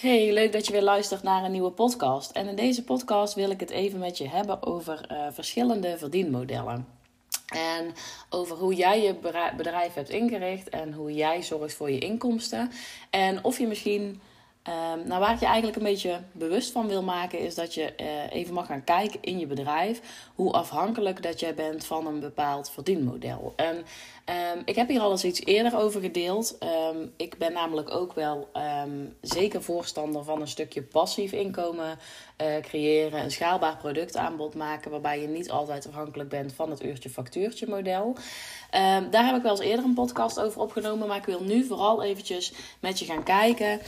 Hey, leuk dat je weer luistert naar een nieuwe podcast. En in deze podcast wil ik het even met je hebben over uh, verschillende verdienmodellen. En over hoe jij je bedrijf hebt ingericht en hoe jij zorgt voor je inkomsten. En of je misschien Um, nou, waar ik je eigenlijk een beetje bewust van wil maken, is dat je uh, even mag gaan kijken in je bedrijf hoe afhankelijk dat jij bent van een bepaald verdienmodel. En um, ik heb hier al eens iets eerder over gedeeld. Um, ik ben namelijk ook wel zeker voorstander van een stukje passief inkomen uh, creëren, een schaalbaar productaanbod maken, waarbij je niet altijd afhankelijk bent van het uurtje-factuurtje model. daar heb ik wel eens eerder een podcast over opgenomen, maar ik wil nu vooral eventjes met je gaan kijken.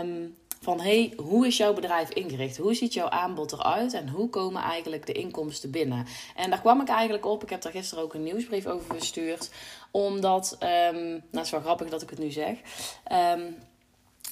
Um, van hey, hoe is jouw bedrijf ingericht? Hoe ziet jouw aanbod eruit en hoe komen eigenlijk de inkomsten binnen? En daar kwam ik eigenlijk op. Ik heb daar gisteren ook een nieuwsbrief over gestuurd. Omdat, um, nou, het is wel grappig dat ik het nu zeg. Um,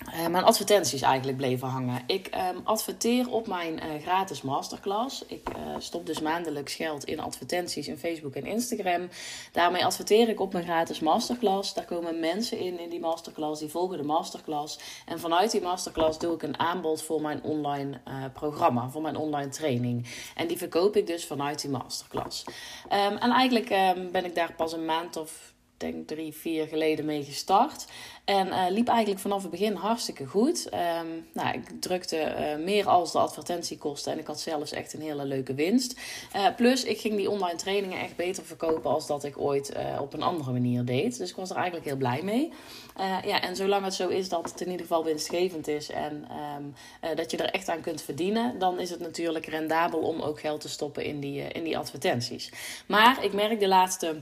uh, mijn advertenties eigenlijk bleven hangen. Ik um, adverteer op mijn uh, gratis masterclass. Ik uh, stop dus maandelijks geld in advertenties in Facebook en Instagram. Daarmee adverteer ik op mijn gratis masterclass. Daar komen mensen in in die masterclass, die volgen de masterclass. En vanuit die masterclass doe ik een aanbod voor mijn online programma, voor mijn online training. En die verkoop ik dus vanuit die masterclass. Um, en eigenlijk um, ben ik daar pas een maand of denk drie, vier geleden mee gestart. En uh, liep eigenlijk vanaf het begin hartstikke goed. Um, nou, ik drukte uh, meer als de advertentiekosten en ik had zelfs echt een hele leuke winst. Uh, plus, ik ging die online trainingen echt beter verkopen als dat ik ooit op een andere manier deed. Dus ik was er eigenlijk heel blij mee. ja, en zolang het zo is dat het in ieder geval winstgevend is en um, dat je er echt aan kunt verdienen, dan is het natuurlijk rendabel om ook geld te stoppen in die, in die advertenties. Maar ik merk de laatste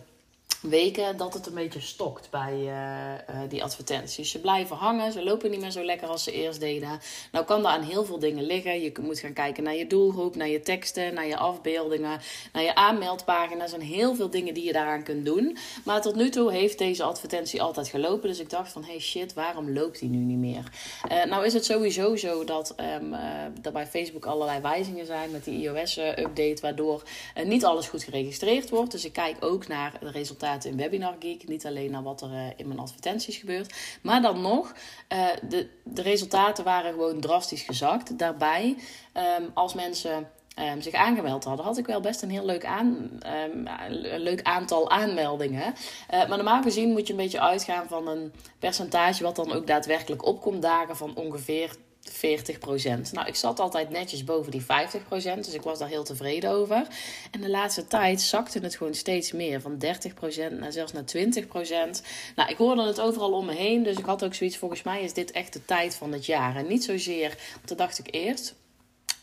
weken dat het een beetje stokt bij uh, uh, die advertenties. Ze blijven hangen, ze lopen niet meer zo lekker als ze eerst deden. Nou kan dat aan heel veel dingen liggen. Je moet gaan kijken naar je doelgroep, naar je teksten, naar je afbeeldingen, naar je aanmeldpagina. Er zijn heel veel dingen die je daaraan kunt doen. Maar tot nu toe heeft deze advertentie altijd gelopen. Dus ik dacht van, hey shit, waarom loopt die nu niet meer? Uh, nou is het sowieso zo dat um, er bij Facebook allerlei wijzigingen zijn met die iOS-update, waardoor niet alles goed geregistreerd wordt. Dus ik kijk ook naar de resultaten in Webinar Geek. Niet alleen naar wat er uh, in mijn advertenties gebeurt. Maar dan nog, uh, de, de resultaten waren gewoon drastisch gezakt. Daarbij, um, als mensen um, zich aangemeld hadden, had ik wel best een heel leuk, aan, een leuk aantal aanmeldingen. Uh, maar normaal gezien moet je een beetje uitgaan van een percentage wat dan ook daadwerkelijk opkomt dagen van ongeveer 40%. Nou, ik zat altijd netjes boven die 50%, dus ik was daar heel tevreden over. En de laatste tijd zakte het gewoon steeds meer, van 30% naar zelfs naar 20%. Nou, ik hoorde het overal om me heen, dus ik had ook zoiets, volgens mij is dit echt de tijd van het jaar. En niet zozeer, want dat dacht ik eerst,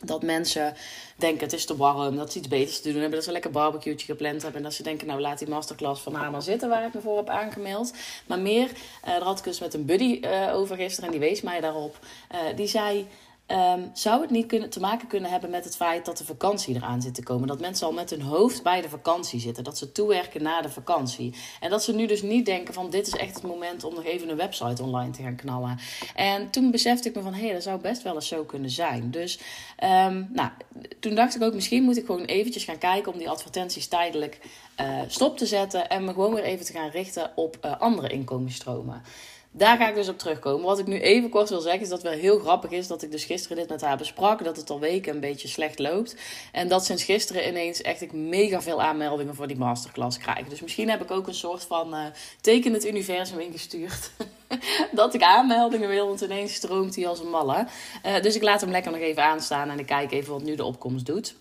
dat mensen denken het is te warm, dat ze iets beters te doen hebben, dat ze lekker barbecue gepland hebben en dat ze denken nou laat die masterclass van haar maar zitten waar ik me voor heb aangemeld. Maar meer, uh, daar had ik dus met een buddy uh, over gisteren en die wees mij daarop. Uh, die zei Um, zou het niet kunnen, te maken kunnen hebben met het feit dat de vakantie eraan zit te komen? Dat mensen al met hun hoofd bij de vakantie zitten. Dat ze toewerken na de vakantie. En dat ze nu dus niet denken van dit is echt het moment om nog even een website online te gaan knallen. En toen besefte ik me van hé, hey, dat zou best wel eens zo kunnen zijn. Dus um, nou, toen dacht ik ook misschien moet ik gewoon eventjes gaan kijken om die advertenties tijdelijk uh, stop te zetten. En me gewoon weer even te gaan richten op uh, andere inkomensstromen. Daar ga ik dus op terugkomen. Wat ik nu even kort wil zeggen is dat het wel heel grappig is dat ik dus gisteren dit met haar besprak. Dat het al weken een beetje slecht loopt. En dat sinds gisteren ineens echt ik mega veel aanmeldingen voor die masterclass krijg. Dus misschien heb ik ook een soort van uh, teken het universum ingestuurd. dat ik aanmeldingen wil, want ineens stroomt hij als een malle. Uh, dus ik laat hem lekker nog even aanstaan en ik kijk even wat nu de opkomst doet.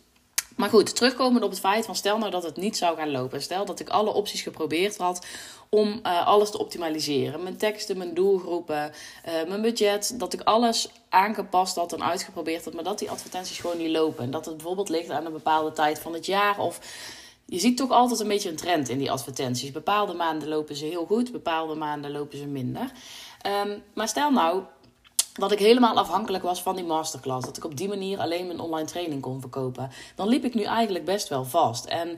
Maar goed, terugkomend op het feit van stel nou dat het niet zou gaan lopen. Stel dat ik alle opties geprobeerd had om uh, alles te optimaliseren. Mijn teksten, mijn doelgroepen, uh, mijn budget. Dat ik alles aangepast had en uitgeprobeerd had. Maar dat die advertenties gewoon niet lopen. En dat het bijvoorbeeld ligt aan een bepaalde tijd van het jaar. Of je ziet toch altijd een beetje een trend in die advertenties. Bepaalde maanden lopen ze heel goed, bepaalde maanden lopen ze minder. Um, maar stel nou dat ik helemaal afhankelijk was van die masterclass. Dat ik op die manier alleen mijn online training kon verkopen. Dan liep ik nu eigenlijk best wel vast. En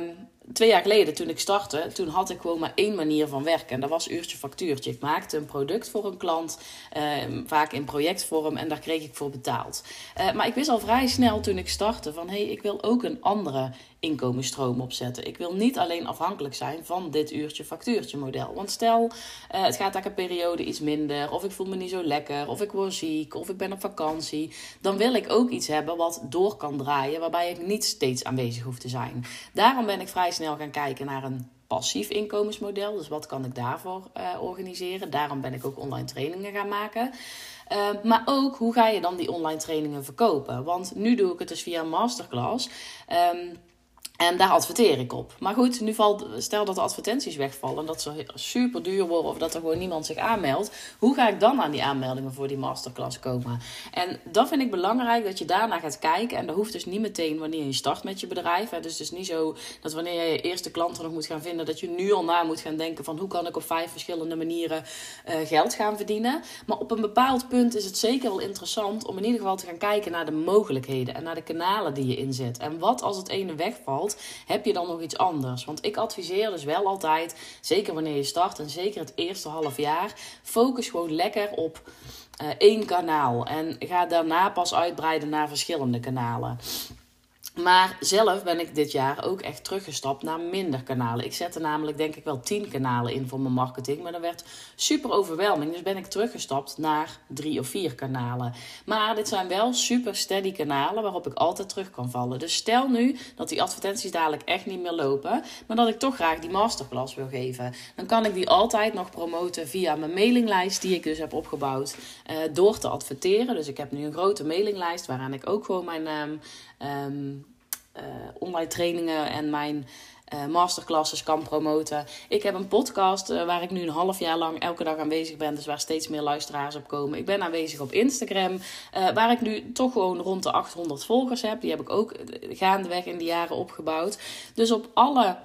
um, twee jaar geleden, toen ik startte, toen had ik gewoon maar één manier van werken. En dat was uurtje factuurtje. Ik maakte een product voor een klant, ehm, vaak in projectvorm, en daar kreeg ik voor betaald. Uh, maar ik wist al vrij snel toen ik startte van hé, hey, ik wil ook een andere inkomensstroom opzetten. Ik wil niet alleen afhankelijk zijn van dit uurtje factuurtje model. Want stel, uh, het gaat daar een periode iets minder, of ik voel me niet zo lekker, of ik word ziek, of ik ben op vakantie. Dan wil ik ook iets hebben wat door kan draaien, waarbij ik niet steeds aanwezig hoef te zijn. Daarom ben ik vrij snel gaan kijken naar een passief inkomensmodel. Dus wat kan ik daarvoor uh, organiseren? Daarom ben ik ook online trainingen gaan maken. Uh, maar ook hoe ga je dan die online trainingen verkopen? Want nu doe ik het dus via een masterclass. Um, en daar adverteer ik op. Maar goed, nu valt, stel dat de advertenties wegvallen, dat ze super duur worden of dat er gewoon niemand zich aanmeldt. Hoe ga ik dan aan die aanmeldingen voor die masterclass komen? En dat vind ik belangrijk dat je daarna gaat kijken. En dat hoeft dus niet meteen wanneer je start met je bedrijf. Hè. Dus het is niet zo dat wanneer je je eerste klanten nog moet gaan vinden, dat je nu al na moet gaan denken van hoe kan ik op vijf verschillende manieren uh, geld gaan verdienen. Maar op een bepaald punt is het zeker wel interessant om in ieder geval te gaan kijken naar de mogelijkheden en naar de kanalen die je inzet. En wat als het ene wegvalt heb je dan nog iets anders? Want ik adviseer dus wel altijd, zeker wanneer je start en zeker het eerste half jaar, focus gewoon lekker op uh, één kanaal en ga daarna pas uitbreiden naar verschillende kanalen. Maar zelf ben ik dit jaar ook echt teruggestapt naar minder kanalen. Ik zette namelijk denk ik wel 10 kanalen in voor mijn marketing. Maar dat werd super overweldigend. Dus ben ik teruggestapt naar drie of vier kanalen. Maar dit zijn wel super steady kanalen waarop ik altijd terug kan vallen. Dus stel nu dat die advertenties dadelijk echt niet meer lopen. Maar dat ik toch graag die masterclass wil geven. Dan kan ik die altijd nog promoten via mijn mailinglijst die ik dus heb opgebouwd. Uh, door te adverteren. Dus ik heb nu een grote mailinglijst waaraan ik ook gewoon mijn... Um, online trainingen en mijn uh, masterclasses kan promoten. Ik heb een podcast uh, waar ik nu een half jaar lang elke dag aanwezig ben. Dus waar steeds meer luisteraars op komen. Ik ben aanwezig op Instagram. Waar ik nu toch gewoon rond de 800 volgers heb. Die heb ik ook gaandeweg in de jaren opgebouwd. Dus op alle.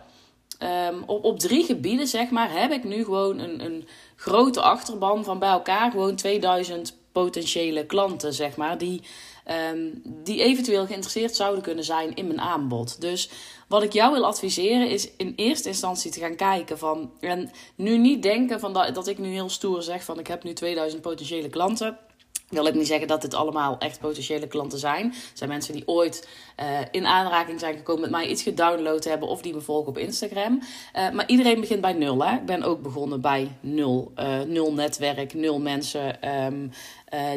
Um, op, op drie gebieden, zeg maar, heb ik nu gewoon een, een grote achterban van bij elkaar gewoon 2000 potentiële klanten, zeg maar, die um, die eventueel geïnteresseerd zouden kunnen zijn in mijn aanbod. Dus wat ik jou wil adviseren is in eerste instantie te gaan kijken van. En nu niet denken van dat, dat ik nu heel stoer zeg van ik heb nu 2000 potentiële klanten wil ik niet zeggen dat dit allemaal echt potentiële klanten zijn. Het zijn mensen die ooit uh, in aanraking zijn gekomen met mij, iets gedownload hebben of die me volgen op Instagram. Uh, maar iedereen begint bij nul. Hè? Ik ben ook begonnen bij nul. Uh, nul netwerk, nul mensen um,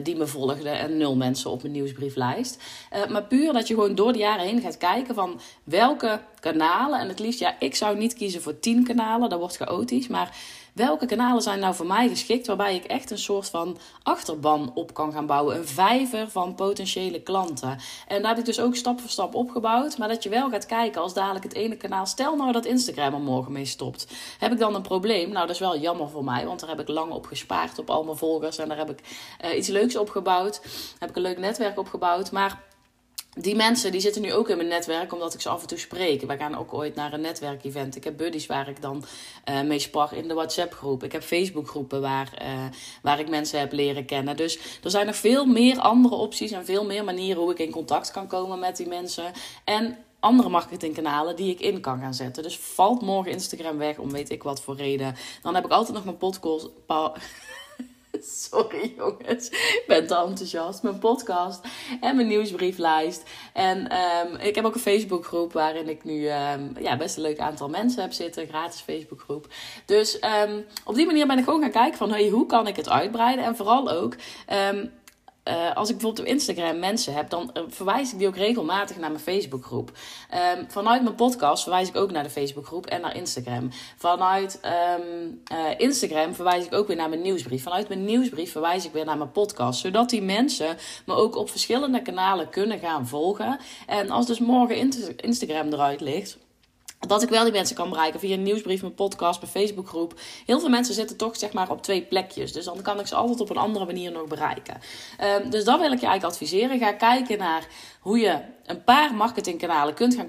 die me volgden en nul mensen op mijn nieuwsbrieflijst. maar puur dat je gewoon door de jaren heen gaat kijken van welke kanalen. En het liefst, ja, ik zou niet kiezen voor tien kanalen, dat wordt chaotisch. Maar welke kanalen zijn nou voor mij geschikt waarbij ik echt een soort van achterban op kan gaan bouwen. Een vijver van potentiële klanten. En daar heb ik dus ook stap voor stap opgebouwd. Maar dat je wel gaat kijken als dadelijk het ene kanaal. Stel nou dat Instagram er morgen mee stopt. Heb ik dan een probleem? Nou, dat is wel jammer voor mij. Want daar heb ik lang op gespaard op al mijn volgers. En daar heb ik uh, iets leuks opgebouwd. Heb ik een leuk netwerk opgebouwd. Maar die mensen die zitten nu ook in mijn netwerk, omdat ik ze af en toe spreek. We gaan ook ooit naar een netwerkevent. Ik heb buddies waar ik dan uh, mee spar in de WhatsApp-groep. Ik heb Facebook-groepen waar, uh, waar ik mensen heb leren kennen. Dus er zijn nog veel meer andere opties en veel meer manieren hoe ik in contact kan komen met die mensen. En andere marketingkanalen die ik in kan gaan zetten. Dus valt morgen Instagram weg, om weet ik wat voor reden. Dan heb ik altijd nog mijn podcast. Sorry jongens, ik ben te enthousiast. Mijn podcast en mijn nieuwsbrieflijst. En um, ik heb ook een Facebookgroep waarin ik nu um, ja, best een leuk aantal mensen heb zitten. Een gratis Facebookgroep. Dus um, op die manier ben ik gewoon gaan kijken van hey, hoe kan ik het uitbreiden. En vooral ook uh, als ik bijvoorbeeld op Instagram mensen heb, dan uh, verwijs ik die ook regelmatig naar mijn Facebookgroep. Um, vanuit mijn podcast verwijs ik ook naar de Facebookgroep en naar Instagram. Vanuit um, uh, Instagram verwijs ik ook weer naar mijn nieuwsbrief. Vanuit mijn nieuwsbrief verwijs ik weer naar mijn podcast. Zodat die mensen me ook op verschillende kanalen kunnen gaan volgen. En als dus morgen Instagram eruit ligt dat ik wel die mensen kan bereiken via een nieuwsbrief, mijn podcast, mijn Facebookgroep. Heel veel mensen zitten toch zeg maar op twee plekjes. Dus dan kan ik ze altijd op een andere manier nog bereiken. Um, dus dat wil ik je eigenlijk adviseren. Ga kijken naar hoe je een paar marketingkanalen kunt gaan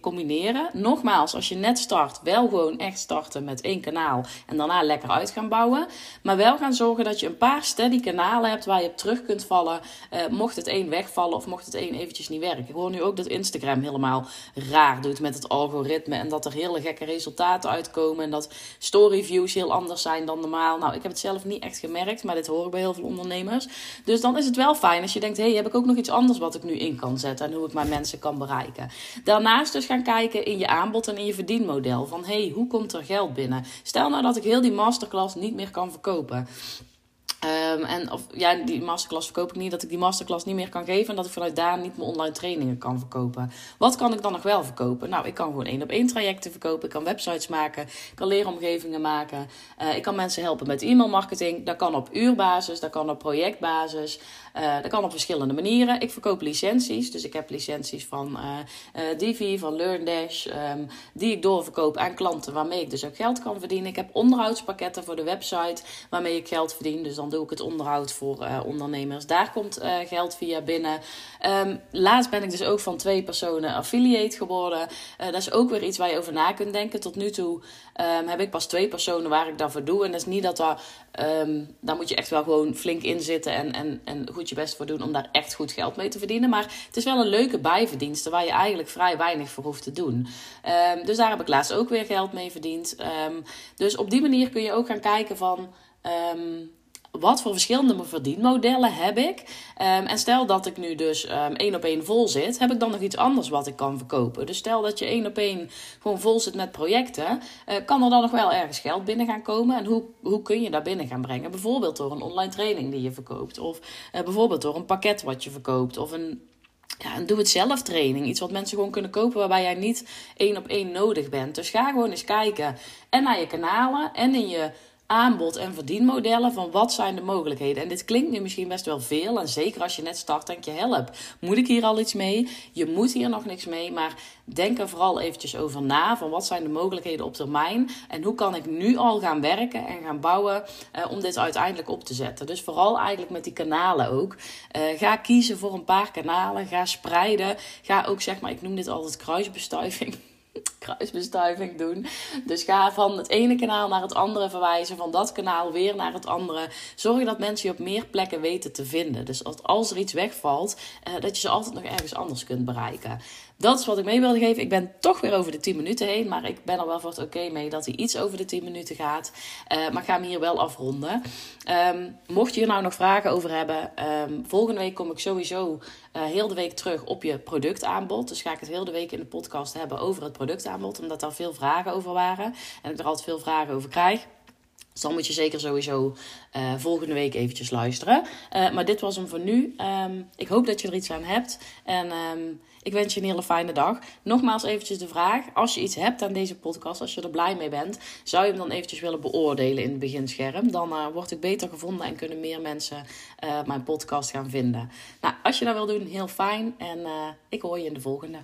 combineren. Nogmaals, als je net start, wel gewoon echt starten met één kanaal en daarna lekker uit gaan bouwen. Maar wel gaan zorgen dat je een paar steady kanalen hebt waar je op terug kunt vallen. Uh, mocht het één wegvallen of mocht het één eventjes niet werken. Ik hoor nu ook dat Instagram helemaal raar doet met het algoritme en dat er hele gekke resultaten uitkomen en dat storyviews heel anders zijn dan normaal. Nou, ik heb het zelf niet echt gemerkt, maar dit hoor ik bij heel veel ondernemers. Dus dan is het wel fijn als je denkt, hé, hey, heb ik ook nog iets anders wat ik nu in kan zetten en hoe ik mijn mensen kan bereiken. Daarnaast dus gaan kijken in je aanbod en in je verdienmodel. Van hey, hoe komt er geld binnen? Stel nou dat ik heel die masterclass niet meer kan verkopen. Um, en of ja, die masterclass verkoop ik niet, dat ik die masterclass niet meer kan geven en dat ik vanuit daar niet mijn online trainingen kan verkopen. Wat kan ik dan nog wel verkopen? Nou, ik kan gewoon één op één trajecten verkopen, ik kan websites maken, ik kan leeromgevingen maken, uh, ik kan mensen helpen met e mailmarketing. Dat kan op uurbasis, dat kan op projectbasis, uh, dat kan op verschillende manieren. Ik verkoop licenties, dus ik heb licenties van uh, Divi, van LearnDash, um, die ik doorverkoop aan klanten waarmee ik dus ook geld kan verdienen. Ik heb onderhoudspakketten voor de website waarmee ik geld verdien, dus dan doe ik het onderhoud voor uh, ondernemers. Daar komt uh, geld via binnen. Um, laatst ben ik dus ook van twee personen affiliate geworden. Uh, dat is ook weer iets waar je over na kunt denken. Tot nu toe um, heb ik pas twee personen waar ik daarvoor doe. En dat is niet dat daar, um, daar moet je echt wel gewoon flink in zitten en, en, en goed je best voor doen om daar echt goed geld mee te verdienen. Maar het is wel een leuke bijverdienste waar je eigenlijk vrij weinig voor hoeft te doen. dus daar heb ik laatst ook weer geld mee verdiend. dus op die manier kun je ook gaan kijken van wat voor verschillende verdienmodellen heb ik? Um, en stel dat ik nu dus um, één op één vol zit, heb ik dan nog iets anders wat ik kan verkopen? Dus stel dat je één op één gewoon vol zit met projecten, uh, kan er dan nog wel ergens geld binnen gaan komen? En hoe, hoe kun je daar binnen gaan brengen? Bijvoorbeeld door een online training die je verkoopt, of uh, bijvoorbeeld door een pakket wat je verkoopt, of een ja, een doe-het-zelf training. Iets wat mensen gewoon kunnen kopen waarbij jij niet één op één nodig bent. Dus ga gewoon eens kijken en naar je kanalen en in je aanbod en verdienmodellen van wat zijn de mogelijkheden. En dit klinkt nu misschien best wel veel. En zeker als je net start, denk je, help, moet ik hier al iets mee? Je moet hier nog niks mee, maar denk er vooral eventjes over na. Van wat zijn de mogelijkheden op termijn? En hoe kan ik nu al gaan werken en gaan bouwen uh, om dit uiteindelijk op te zetten? Dus vooral eigenlijk met die kanalen ook. Uh, ga kiezen voor een paar kanalen. Ga spreiden. Ga ook, zeg maar, ik noem dit altijd kruisbestuiving kruisbestuiving doen. Dus ga van het ene kanaal naar het andere verwijzen, van dat kanaal weer naar het andere. Zorg dat mensen je op meer plekken weten te vinden. Dus als er iets wegvalt, uh, dat je ze altijd nog ergens anders kunt bereiken. Dat is wat ik mee wilde geven. Ik ben toch weer over de 10 minuten heen. Maar ik ben er wel voor het oké mee dat hij iets over de 10 minuten gaat. Uh, maar ik ga hem hier wel afronden. Um, mocht je hier nou nog vragen over hebben. Um, volgende week kom ik sowieso uh, heel de week terug op je productaanbod. Dus ga ik het heel de week in de podcast hebben over het productaanbod. Omdat daar veel vragen over waren. En ik er altijd veel vragen over krijg. Dus dan moet je zeker sowieso uh, volgende week eventjes luisteren. Uh, maar dit was hem voor nu. Um, ik hoop dat je er iets aan hebt. En um, ik wens je een hele fijne dag. Nogmaals eventjes de vraag. Als je iets hebt aan deze podcast, als je er blij mee bent. Zou je hem dan eventjes willen beoordelen in het beginscherm? Dan uh, word ik beter gevonden en kunnen meer mensen mijn podcast gaan vinden. Nou, als je dat wil doen, heel fijn. En ik hoor je in de volgende.